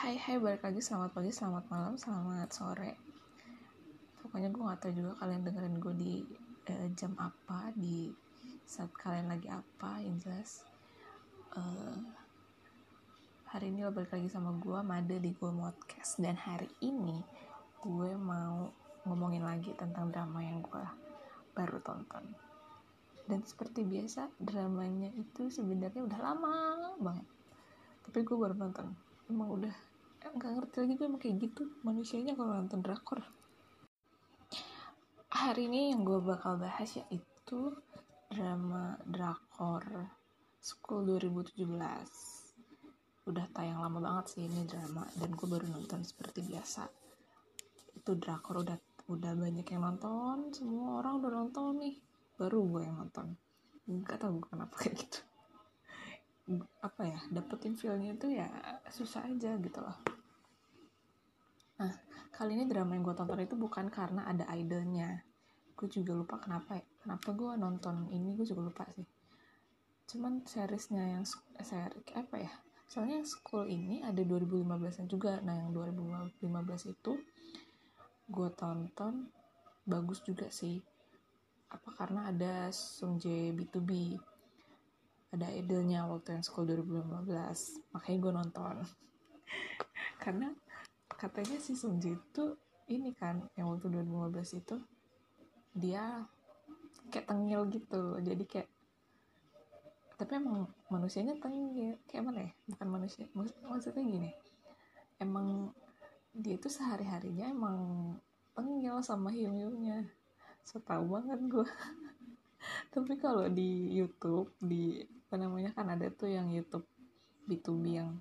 hai hai balik lagi. Selamat pagi selamat malam selamat sore. Pokoknya gue gak tahu juga kalian dengerin gue di uh, jam apa di saat kalian lagi apa yang jelas. Uh, hari ini lo balik lagi sama gue Made di gue podcast. Dan hari ini gue mau ngomongin lagi tentang drama yang gue baru tonton. Dan seperti biasa dramanya itu sebenarnya udah lama banget. Tapi gue baru nonton. Emang udah nggak ngerti lagi gue emang kayak gitu. Manusianya kalau nonton drakor. Hari ini yang gue bakal bahas yaitu drama drakor School 2017 udah tayang lama banget sih ini drama dan gue baru nonton seperti biasa. Itu drakor udah udah banyak yang nonton semua orang udah nonton nih. Baru gue yang nonton. Nggak tahu kenapa kayak gitu apa ya dapetin feelnya itu ya susah aja gitu loh. Nah kali ini drama yang gue tonton itu bukan karena ada idolnya. Gue juga lupa kenapa ya. Kenapa gue nonton ini gue juga lupa sih. Cuman seriesnya yang seri apa ya soalnya school ini ada 2015 an juga. Nah yang 2015 itu gue tonton bagus juga sih. Apa karena ada Sung Jae B2B ada idolnya waktu yang school 2015 makanya gue nonton. Karena katanya si Sunji itu ini kan yang waktu 2015 itu dia kayak tengil gitu. Jadi kayak tapi emang manusianya tengil. Kayak mana ya? Bukan manusia. Maksud, maksudnya gini. Emang dia itu sehari harinya emang tengil sama hiung hiungnya so tau banget gue tapi kalau di YouTube di apa namanya? Kan ada tuh yang YouTube B2B yang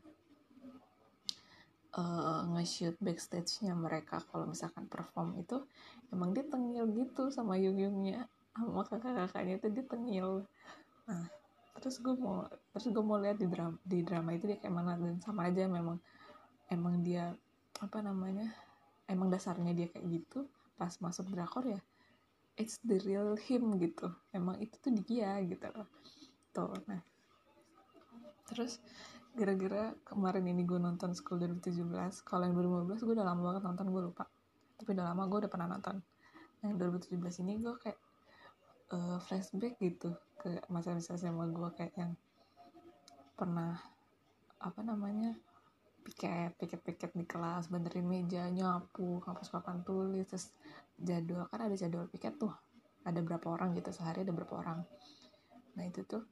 uh, nge-shoot backstage-nya mereka kalau misalkan perform itu emang dia tengil gitu sama yung-yungnya sama kakak-kakaknya itu dia tengil. Nah terus gue mau terus gue mau lihat di drama di drama itu dia kayak mana dan sama aja memang emang dia apa namanya emang dasarnya dia kayak gitu pas masuk drakor ya it's the real him gitu. Emang itu tuh dia gitu loh tuh nah terus gara-gara kemarin ini gue nonton School 2017 kalau yang 2015 gue udah lama banget nonton gue lupa. Tapi udah lama gue udah pernah nonton. Yang 2017 ini gue kayak uh, flashback gitu ke masa-masa SMA gue kayak yang pernah apa namanya piket piket piket di kelas benerin meja nyapu hapus papan tulis terus jadwal kan ada jadwal piket tuh. Ada berapa orang gitu sehari ada berapa orang. Nah itu tuh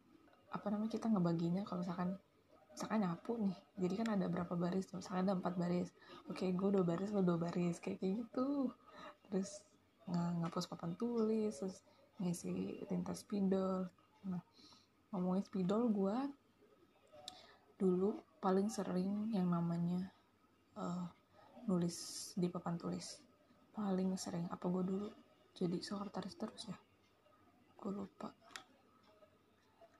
apa namanya kita ngebaginya kalau misalkan misalkan nyapu nih. Jadi kan ada berapa baris misalkan ada empat baris. Oke gue dua baris lo dua baris. Kayak gitu. Terus ng ngapus papan tulis terus ngisi tinta spidol. Nah ngomongin spidol gue dulu paling sering yang namanya uh, nulis di papan tulis. Paling sering. Apa gue dulu? Jadi sekretaris terus ya? Gue lupa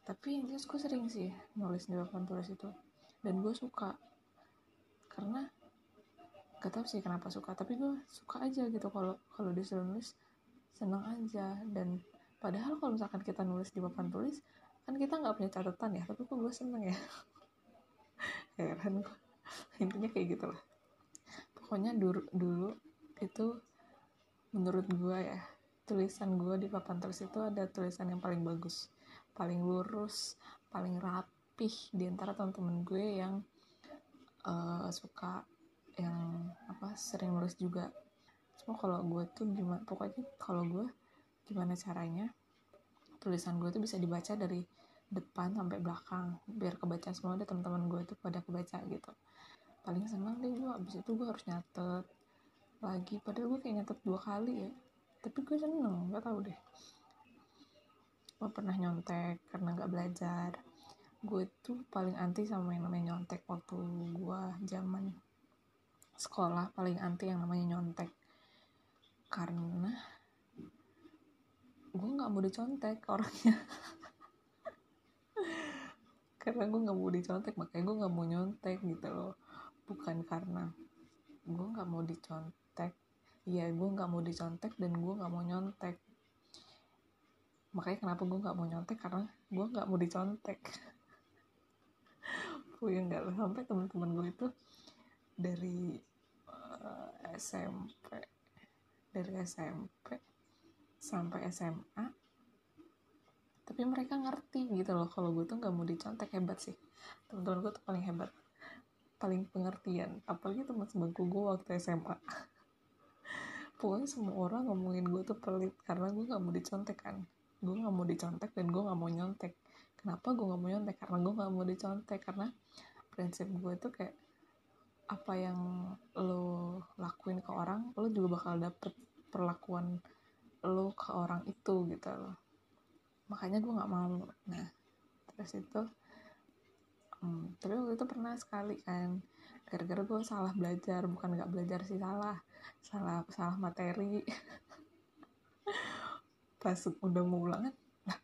tapi yang jelas gue sering sih nulis di papan tulis itu. Dan gue suka. Karena gak tau sih kenapa suka. Tapi gue suka aja gitu kalau kalau disuruh nulis seneng aja. Dan padahal kalau misalkan kita nulis di papan tulis kan kita nggak punya catatan ya. Tapi kok gue seneng ya? Heran intinya kayak gitu lah. Pokoknya dulu dulu itu menurut gue ya tulisan gue di papan tulis itu ada tulisan yang paling bagus paling lurus paling rapih di antara teman-teman gue yang uh, suka yang apa sering nulis juga. Cuma kalau gue tuh gimana pokoknya kalau gue gimana caranya tulisan gue tuh bisa dibaca dari depan sampai belakang biar kebaca semua deh teman-teman gue tuh pada kebaca gitu. Paling senang deh gue abis itu gue harus nyatet lagi padahal gue kayak nyatet dua kali ya. Tapi gue seneng gak tau deh gue pernah nyontek karena gak belajar. Gue tuh paling anti sama yang namanya nyontek waktu gue zaman sekolah paling anti yang namanya nyontek. Karena gue nggak mau dicontek orangnya. Karena gue nggak mau dicontek makanya gue nggak mau nyontek gitu loh. Bukan karena gue nggak mau dicontek. Iya gue nggak mau dicontek dan gue nggak mau nyontek makanya kenapa gue nggak mau nyontek? Karena gue nggak mau dicontek. Gue nggak sampai teman-teman gue itu dari uh, eh, SMP dari SMP sampai SMA tapi mereka ngerti gitu loh kalau gue tuh nggak mau dicontek. Hebat sih. Teman-teman gue tuh paling hebat. Paling pengertian. Apalagi teman sebangku gue waktu SMA pokoknya semua orang ngomongin gue tuh pelit karena gue nggak mau dicontek kan gue nggak mau dicontek dan gue nggak mau nyontek. Kenapa gue nggak mau nyontek? Karena gue nggak mau dicontek. Karena prinsip gue itu kayak apa yang lo lakuin ke orang lo juga bakal dapet perlakuan lo ke orang itu gitu loh. Makanya gue nggak mau. Nah terus itu hmm, tapi waktu itu pernah sekali kan. Gara-gara gue salah belajar bukan nggak belajar sih salah. Salah salah materi pas udah mau ulang kan nah,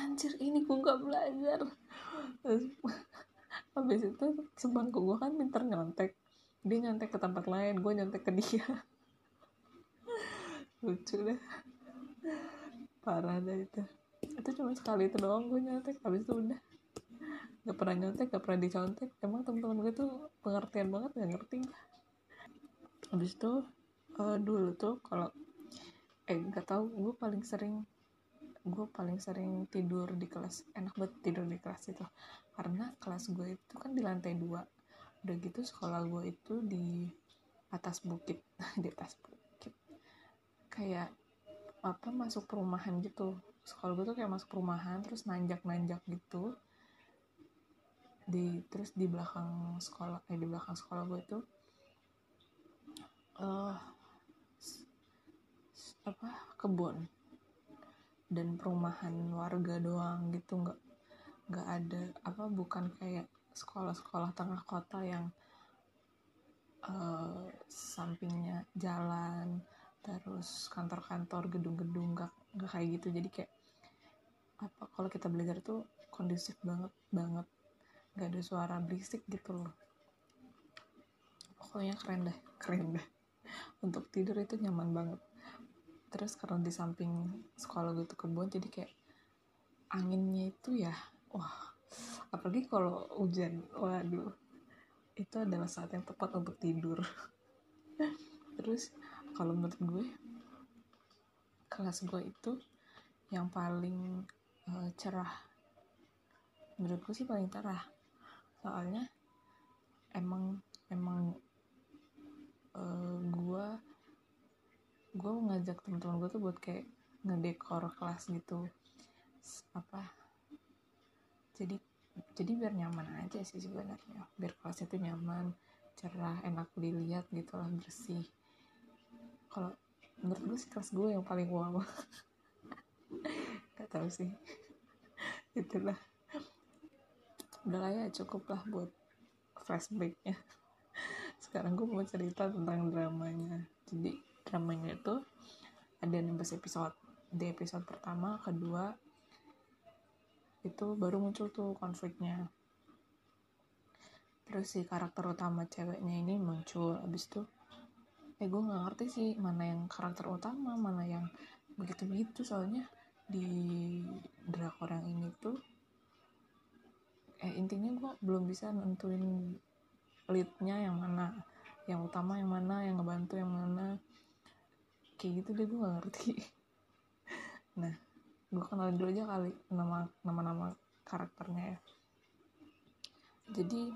anjir ini gue nggak belajar. Terus habis itu sebangku gue kan pinter nyontek. Dia nyontek ke tempat lain gue nyontek ke dia. Lucu deh. Parah deh itu. Itu cuma sekali itu doang gue nyontek habis itu udah. Gak pernah nyontek gak pernah dicontek. Emang teman-teman gue tuh pengertian banget gak ngerti. Habis itu uh, dulu tuh kalau eh gak tau gue paling sering gue paling sering tidur di kelas. Enak banget tidur di kelas itu. Karena kelas gue itu kan di lantai dua. Udah gitu sekolah gue itu di atas bukit. Di atas bukit. Kayak apa masuk perumahan gitu. Sekolah gue tuh kayak masuk perumahan terus nanjak nanjak gitu. Di terus di belakang sekolah eh di belakang sekolah gue itu uh, apa kebun. Dan perumahan warga doang gitu nggak nggak ada apa bukan kayak sekolah-sekolah tengah kota yang uh, sampingnya jalan terus kantor-kantor gedung-gedung nggak nggak kayak gitu. Jadi kayak apa kalau kita belajar tuh kondusif banget banget. Nggak ada suara berisik gitu loh. Pokoknya keren deh keren deh. Untuk tidur itu nyaman banget terus karena di samping sekolah gue tuh kebun jadi kayak anginnya itu ya wah. Apalagi kalau hujan waduh. Itu adalah saat yang tepat untuk tidur. Terus kalau menurut gue kelas gue itu yang paling uh, cerah. Menurut gue sih paling cerah. Soalnya emang emang uh, gue gue ngajak teman-teman gue tuh buat kayak ngedekor kelas gitu. Apa? Jadi jadi biar nyaman aja sih sebenarnya. Biar kelasnya tuh nyaman cerah enak dilihat gitu lah bersih. Kalau menurut gue sih kelas gue yang paling wow. Gak tahu sih. Itulah. Udah lah ya cukup lah buat flashbacknya. Sekarang gue mau cerita tentang dramanya. Jadi dramanya itu ada 16 episode. Di episode pertama kedua itu baru muncul tuh konfliknya. Terus si karakter utama ceweknya ini muncul abis itu eh gue nggak ngerti sih mana yang karakter utama mana yang begitu begitu soalnya di drakor yang ini tuh eh intinya gue belum bisa nentuin leadnya yang mana yang utama yang mana yang ngebantu yang mana kayak gitu deh gue gak ngerti. Nah gue kenalin dulu aja kali nama nama nama karakternya ya. Jadi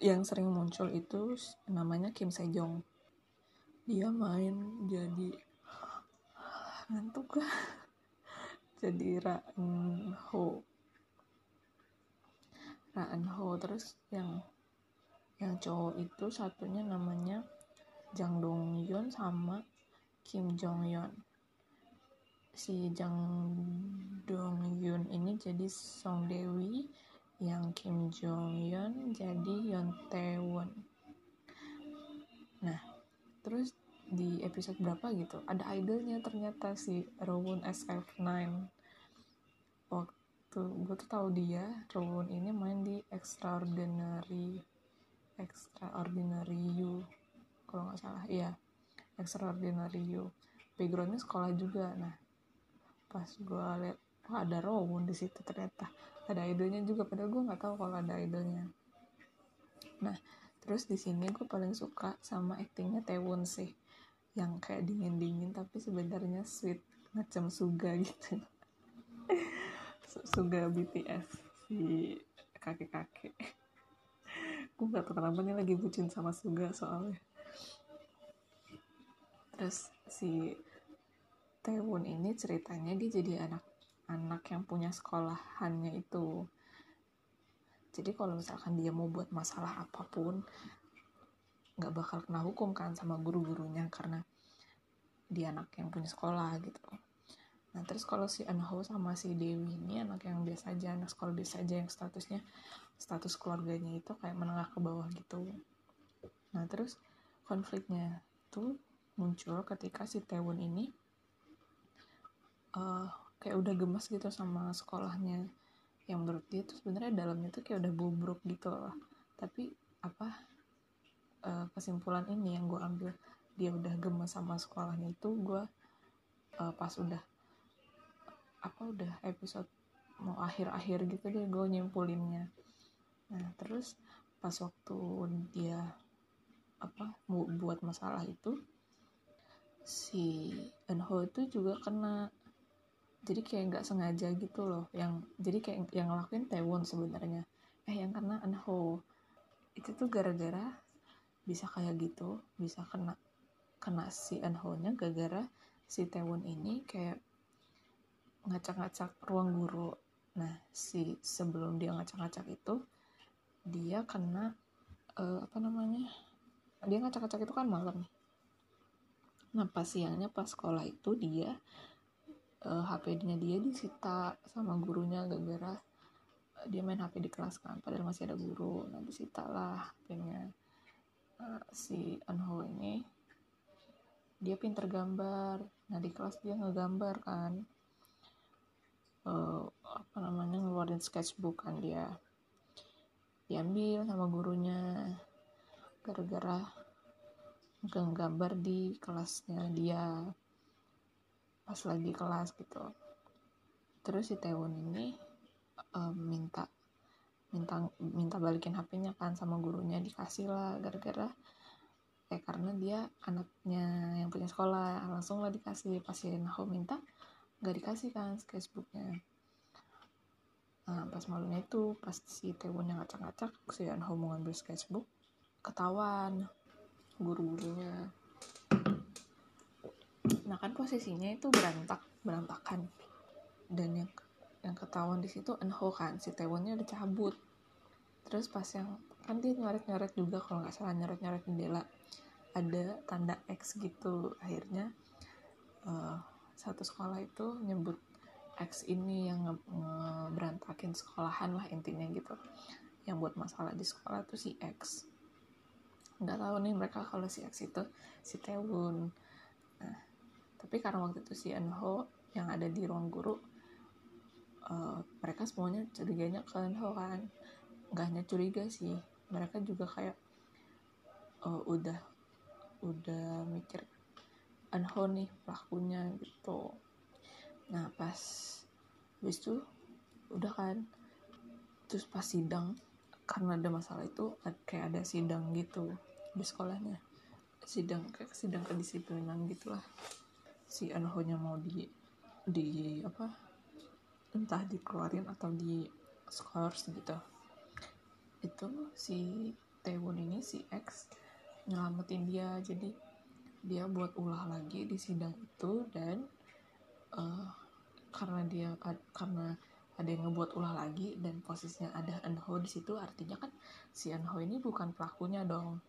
yang sering muncul itu namanya Kim Sejong. Dia main jadi ngantuk gak jadi Raan Ho Raan Ho terus yang yang cowok itu satunya namanya Jang Dong Yun sama Kim Jong Yeon si Jang Dong Yun ini jadi Song Dewi yang Kim Jong Yeon jadi Yeon Taewon nah terus di episode berapa gitu ada idolnya ternyata si Rowoon SF9 waktu gue tuh tahu dia Rowoon ini main di Extraordinary Extraordinary You kalau nggak salah. Iya extraordinary you backgroundnya sekolah juga. Nah pas gue liat wah ada Rowan di situ ternyata. Ada idolnya juga padahal gue nggak tahu kalau ada idolnya. Nah terus di sini gue paling suka sama aktingnya Taewon sih yang kayak dingin dingin tapi sebenarnya sweet macam suga gitu. Suga BTS si kakek kakek gue gak tau kenapa nih lagi bucin sama suga soalnya terus si Taewon ini ceritanya dia jadi anak anak yang punya sekolahannya itu. Jadi kalau misalkan dia mau buat masalah apa pun nggak bakal kena hukum kan sama guru-gurunya karena dia anak yang punya sekolah gitu. Nah terus kalau si Anho sama si Dewi ini anak yang biasa aja anak sekolah biasa aja yang statusnya status keluarganya itu kayak menengah ke bawah gitu. Nah terus konfliknya tuh muncul ketika si Tewon ini uh, kayak udah gemes gitu sama sekolahnya. Yang menurut dia tuh sebenarnya dalamnya tuh kayak udah bobrok gitu loh. Tapi apa uh, kesimpulan ini yang gue ambil dia udah gemes sama sekolahnya itu gue uh, pas udah apa udah episode mau akhir-akhir gitu deh gue nyimpulinnya. Nah terus pas waktu dia apa buat masalah itu si Enho itu juga kena. Jadi kayak nggak sengaja gitu loh. Yang jadi kayak yang ngelakuin Tewon sebenarnya. Eh yang kena Enho. Itu tuh gara-gara bisa kayak gitu bisa kena kena si Anho-nya gara-gara si Tewon ini kayak ngacak-ngacak ruang guru. Nah si sebelum dia ngacak-ngacak itu dia kena uh, apa namanya? Dia ngacak-ngacak itu kan malam nah pas siangnya pas sekolah itu dia uh, eh, HP-nya dia disita sama gurunya gara-gara dia main HP di kelas kan padahal masih ada guru. Nah disita lah HP-nya uh, si Anho ini. Dia pinter gambar. Nah di kelas dia ngegambar kan. Uh, apa namanya ngeluarin sketchbook kan dia. Diambil sama gurunya gara-gara nggambar di kelasnya dia. Pas lagi kelas gitu. Terus si Tewon ini uh, minta minta minta balikin HP-nya kan sama gurunya dikasih lah gara-gara eh karena dia anaknya yang punya sekolah. Langsung lah dikasih. Pasien aku minta nggak dikasih kan sketchbooknya. Nah pas malunya itu pas si Tewonnya ngacak-ngacak si Anho mau ngambil sketchbook ketahuan guru-gurunya. Nah kan posisinya itu berantak berantakan. Dan yang yang ketahuan di situ Enho kan si Tewonnya udah cabut. Terus pas yang kan dia nyoret-nyoret juga kalau nggak salah nyoret-nyoret jendela. Ada tanda X gitu akhirnya uh, satu sekolah itu nyebut X ini yang ngeberantakin sekolahan lah intinya gitu. Yang buat masalah di sekolah tuh si X nggak tahu nih mereka kalau si X itu si Tewon. Nah tapi karena waktu itu si Enho yang ada di ruang guru uh, mereka semuanya curiganya ke Enho kan. Nggak hanya curiga sih mereka juga kayak uh, udah udah mikir Enho nih pelakunya gitu. Nah pas habis itu udah kan terus pas sidang karena ada masalah itu kayak ada sidang gitu di sekolahnya. Sidang sidang kedisiplinan gitulah. Si Anho nya mau di di apa entah dikeluarin atau di scores gitu. Itu si Taewon ini si X nyelamatin dia. Jadi dia buat ulah lagi di sidang itu dan uh, karena dia karena ada yang ngebuat ulah lagi dan posisinya ada Anho di situ artinya kan si Anho ini bukan pelakunya dong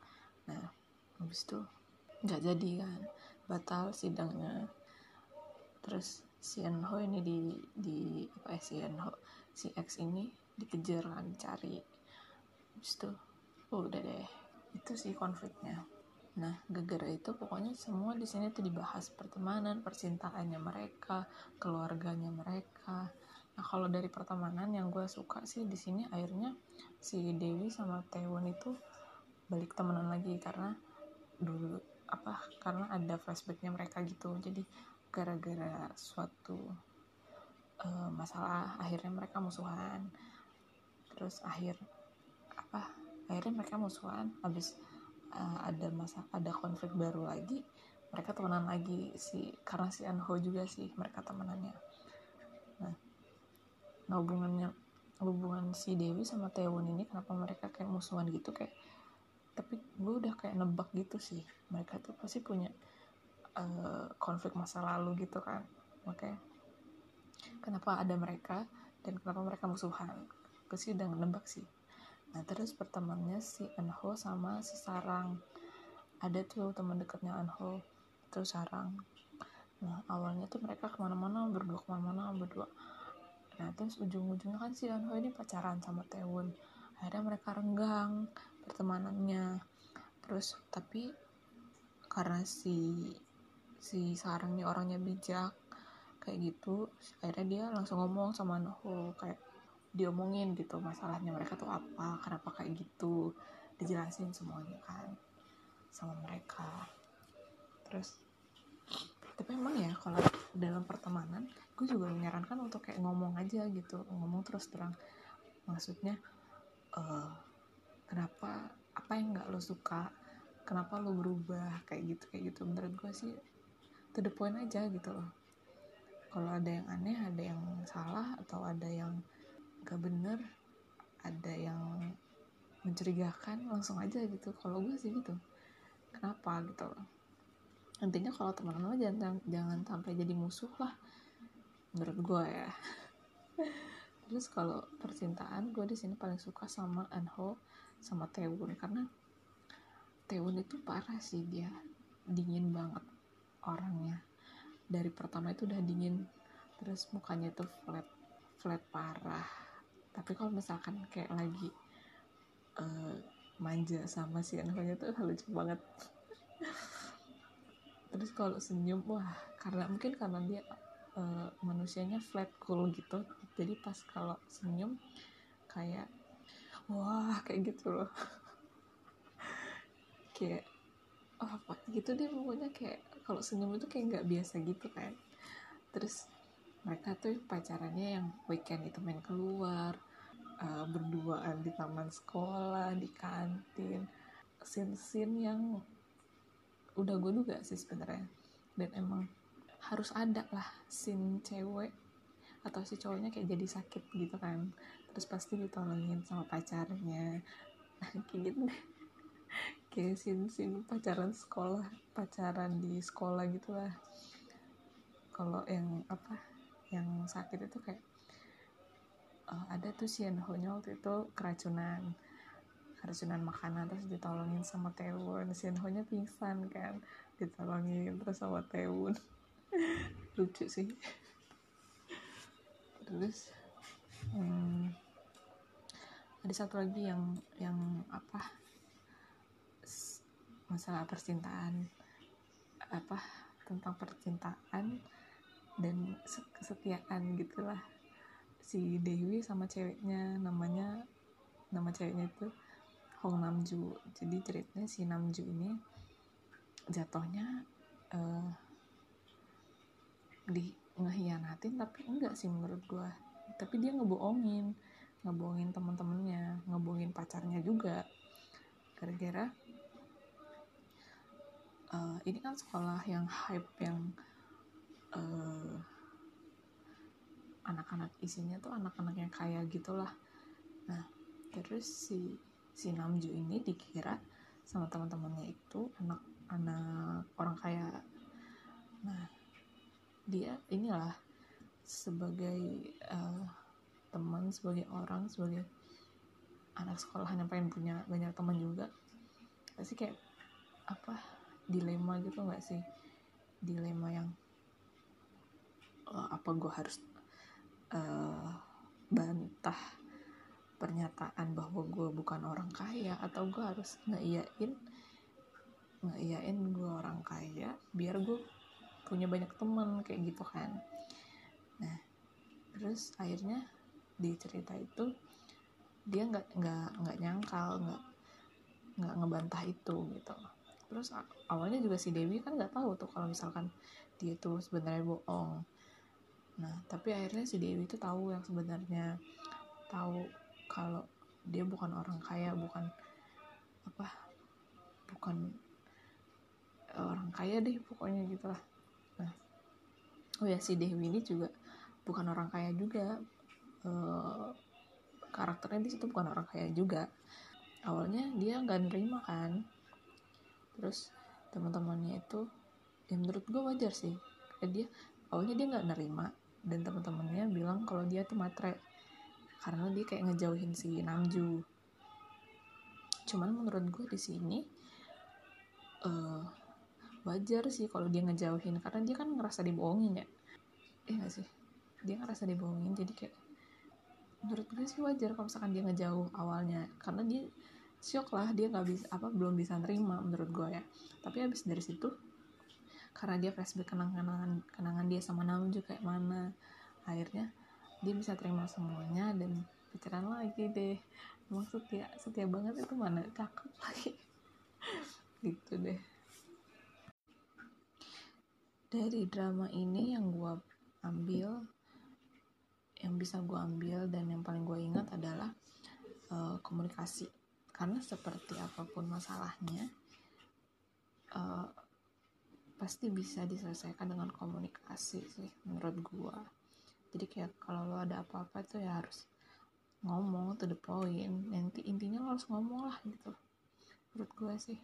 nah habis itu nggak jadi kan. Batal sidangnya. Terus si Enho ini di di apa ya si Enho si X ini dikejar kan dicari. Habis itu oh, udah deh. Itu sih konfliknya. Nah gara-gara itu pokoknya semua di sini tuh dibahas pertemanan percintaannya mereka keluarganya mereka. Nah kalau dari pertemanan yang gue suka sih di sini akhirnya si Dewi sama Taiwan itu balik temenan lagi karena dulu apa karena ada flashbacknya mereka gitu. Jadi gara-gara suatu uh, masalah akhirnya mereka musuhan. Terus akhir apa akhirnya mereka musuhan. Habis uh, ada masa ada konflik baru lagi mereka temenan lagi si karena si Anho juga sih mereka temenannya. Nah, hubungannya hubungan si Dewi sama Taewon ini kenapa mereka kayak musuhan gitu? Kayak tapi gue udah kayak nebak gitu sih. Mereka tuh pasti punya uh, konflik masa lalu gitu kan. Makanya kenapa ada mereka dan kenapa mereka musuhan gue sih udah nebak sih. Nah terus pertemanannya si Anho sama si Sarang. Ada tuh teman dekatnya Anho terus sarang. Nah awalnya tuh mereka ke mana-mana berdua ke mana-mana berdua. Nah terus ujung-ujungnya kan si Anho ini pacaran sama Taewon. Akhirnya mereka renggang pertemanannya. Terus tapi karena si si sarang ini orangnya bijak kayak gitu akhirnya dia langsung ngomong sama Anho kayak diomongin gitu masalahnya mereka tuh apa kenapa kayak gitu dijelasin semuanya kan sama mereka. Terus tapi emang ya kalau dalam pertemanan gue juga menyarankan untuk kayak ngomong aja gitu ngomong terus terang. Maksudnya uh, kenapa apa yang nggak lo suka? Kenapa lo berubah? Kayak gitu kayak gitu. Menurut gue sih to the point aja gitu loh. Kalau ada yang aneh ada yang salah atau ada yang gak bener ada yang mencurigakan langsung aja gitu. Kalau gue sih gitu. Kenapa gitu loh? Intinya kalau teman-teman jangan jangan sampai jadi musuh lah menurut gue ya. Terus kalau percintaan gue di sini paling suka sama Anho sama Taewon karena Taewon itu parah sih dia dingin banget orangnya. Dari pertama itu udah dingin terus mukanya tuh flat flat parah. Tapi kalau misalkan kayak lagi uh, manja sama si Anho nya tuh lucu banget. Terus kalau senyum wah karena mungkin karena dia uh, manusianya flat cool gitu. Jadi pas kalau senyum kayak wah kayak gitu loh. Kayak oh, apa gitu deh pokoknya kayak kalau senyum itu kayak nggak biasa gitu kan. Terus mereka tuh pacarannya yang weekend itu main keluar uh, berduaan di taman sekolah di kantin. Scene-scene yang udah gue duga sih sebenarnya. Dan emang harus ada lah scene cewek atau si cowoknya kayak jadi sakit gitu kan terus pasti ditolongin sama pacarnya. Kayak gitu. Deh kayak scene scene pacaran sekolah pacaran di sekolah gitu lah kalau yang apa yang sakit itu kayak uh, ada tuh si Enho-nya waktu itu keracunan keracunan makanan terus ditolongin sama Tewon Shinho nya pingsan kan ditolongin terus sama Tewon lucu sih. Terus hmm, ada satu lagi yang yang apa? Masalah percintaan apa? Tentang percintaan dan kesetiaan gitulah. Si Dewi sama ceweknya namanya nama ceweknya itu Hong Namju. Jadi ceritanya si Namju ini jatuhnya uh, di ngehianatin tapi enggak sih menurut gue tapi dia ngebohongin ngebohongin teman-temannya ngebohongin pacarnya juga. Gara-gara uh, ini kan sekolah yang hype yang uh, anak-anak isinya tuh anak-anak yang kaya gitulah. Nah terus si si Namju ini dikira sama teman-temannya itu anak-anak orang kaya. Nah dia inilah sebagai uh, teman sebagai orang sebagai anak sekolahan yang pengen punya banyak teman juga pasti kayak apa dilema gitu nggak sih? Dilema yang uh, apa gue harus uh, bantah pernyataan bahwa gue bukan orang kaya atau gue harus ngeiyain ngeiyain gue orang kaya biar gue punya banyak temen kayak gitu kan terus akhirnya di cerita itu dia nggak nggak nggak nyangkal nggak nggak ngebantah itu gitu. Terus awalnya juga si Dewi kan nggak tahu tuh kalau misalkan dia tuh sebenarnya bohong. Nah tapi akhirnya si Dewi itu tahu yang sebenarnya. Tahu kalau dia bukan orang kaya bukan apa bukan orang kaya deh pokoknya gitu lah. Nah oh ya si Dewi ini juga bukan orang kaya juga. Uh, karakternya di situ bukan orang kaya juga. Awalnya dia nggak nerima kan. Terus teman-temannya itu ya menurut gue wajar sih. Kayak dia awalnya dia nggak nerima dan teman-temannya bilang kalau dia tuh matre. Karena dia kayak ngejauhin si Namju. Cuman menurut gue di sini uh, wajar sih kalau dia ngejauhin. Karena dia kan ngerasa dibohongin ya. Iya gak sih dia ngerasa dibohongin jadi kayak menurut gue sih wajar kalau misalkan dia ngejauh awalnya. Karena dia shock lah dia nggak bisa apa belum bisa nerima menurut gue ya. Tapi habis dari situ karena dia flashback kenangan kenangan dia sama Namju kayak mana akhirnya dia bisa terima semuanya dan pacaran lagi deh. Maksud ya setia banget itu mana cakep lagi. Gitu deh. Dari drama ini yang gue ambil yang bisa gue ambil dan yang paling gue ingat adalah uh, komunikasi. Karena seperti apa pun masalahnya uh, pasti bisa diselesaikan dengan komunikasi sih menurut gue jadi kayak kalau lo ada apa-apa tuh ya harus ngomong to the point. Nanti intinya lo harus ngomong lah gitu. Menurut gue sih.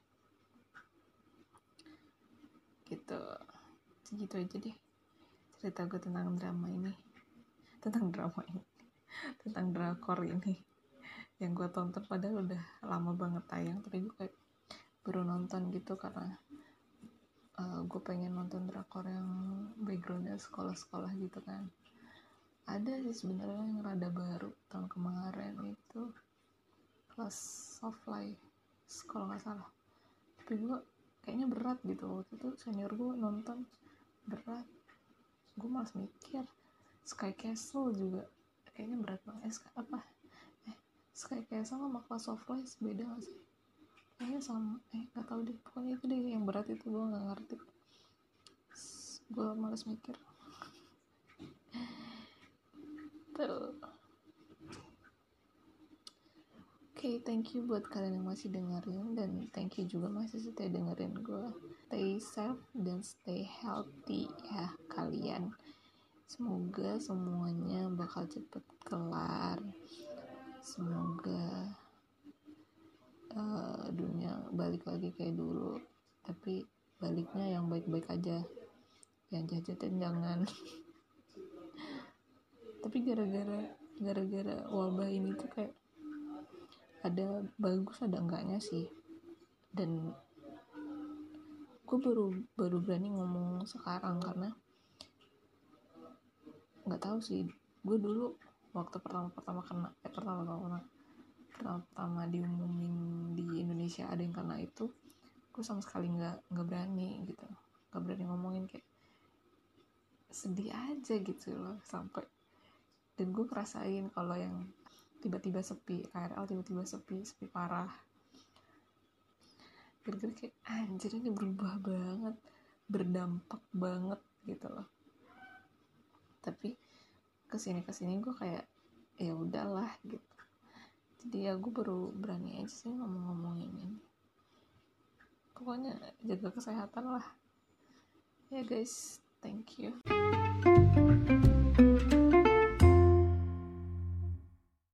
Gitu. Segitu aja deh cerita gue tentang drama ini tentang drama ini. Tentang drakor ini. Yang gue tonton padahal udah lama banget tayang tapi gue kayak baru nonton gitu karena uh, gue pengen nonton drakor yang backgroundnya sekolah-sekolah gitu kan. Ada sih sebenarnya yang rada baru tahun kemarin itu kelas soft life kalau nggak salah. Tapi gue kayaknya berat gitu. Waktu itu senior gue nonton berat. Gue malas mikir Sky Castle juga kayaknya berat banget eh, apa? Eh Sky Castle sama Class of Life beda gak sih? Kayaknya sama eh nggak tahu deh pokoknya itu deh yang berat itu gue nggak ngerti. Gue males mikir. Oke, okay, thank you buat kalian yang masih dengerin dan thank you juga masih setia dengerin gue. Stay safe dan stay healthy ya kalian. Semoga semuanya bakal cepet kelar. Semoga uh, dunia balik lagi kayak dulu. Tapi baliknya yang baik-baik aja. Yang jajatin jangan. Tapi gara-gara gara-gara wabah ini tuh kayak ada bagus ada enggaknya sih. Dan gue baru baru berani ngomong sekarang karena nggak tahu sih. Gue dulu waktu pertama pertama kena eh pertama pertama pertama diumumin di Indonesia ada yang kena itu gue sama sekali nggak nggak berani gitu. Nggak berani ngomongin kayak sedih aja gitu loh sampai. Dan gue kerasain kalau yang tiba-tiba sepi KRL tiba-tiba sepi sepi parah. Gara-gara kayak anjir ini berubah banget berdampak banget gitu loh tapi ke sini ke sini gue kayak ya udahlah gitu. Jadi ya gue baru berani aja sih ngomong-ngomongin ini. Pokoknya jaga kesehatan lah. Ya guys thank you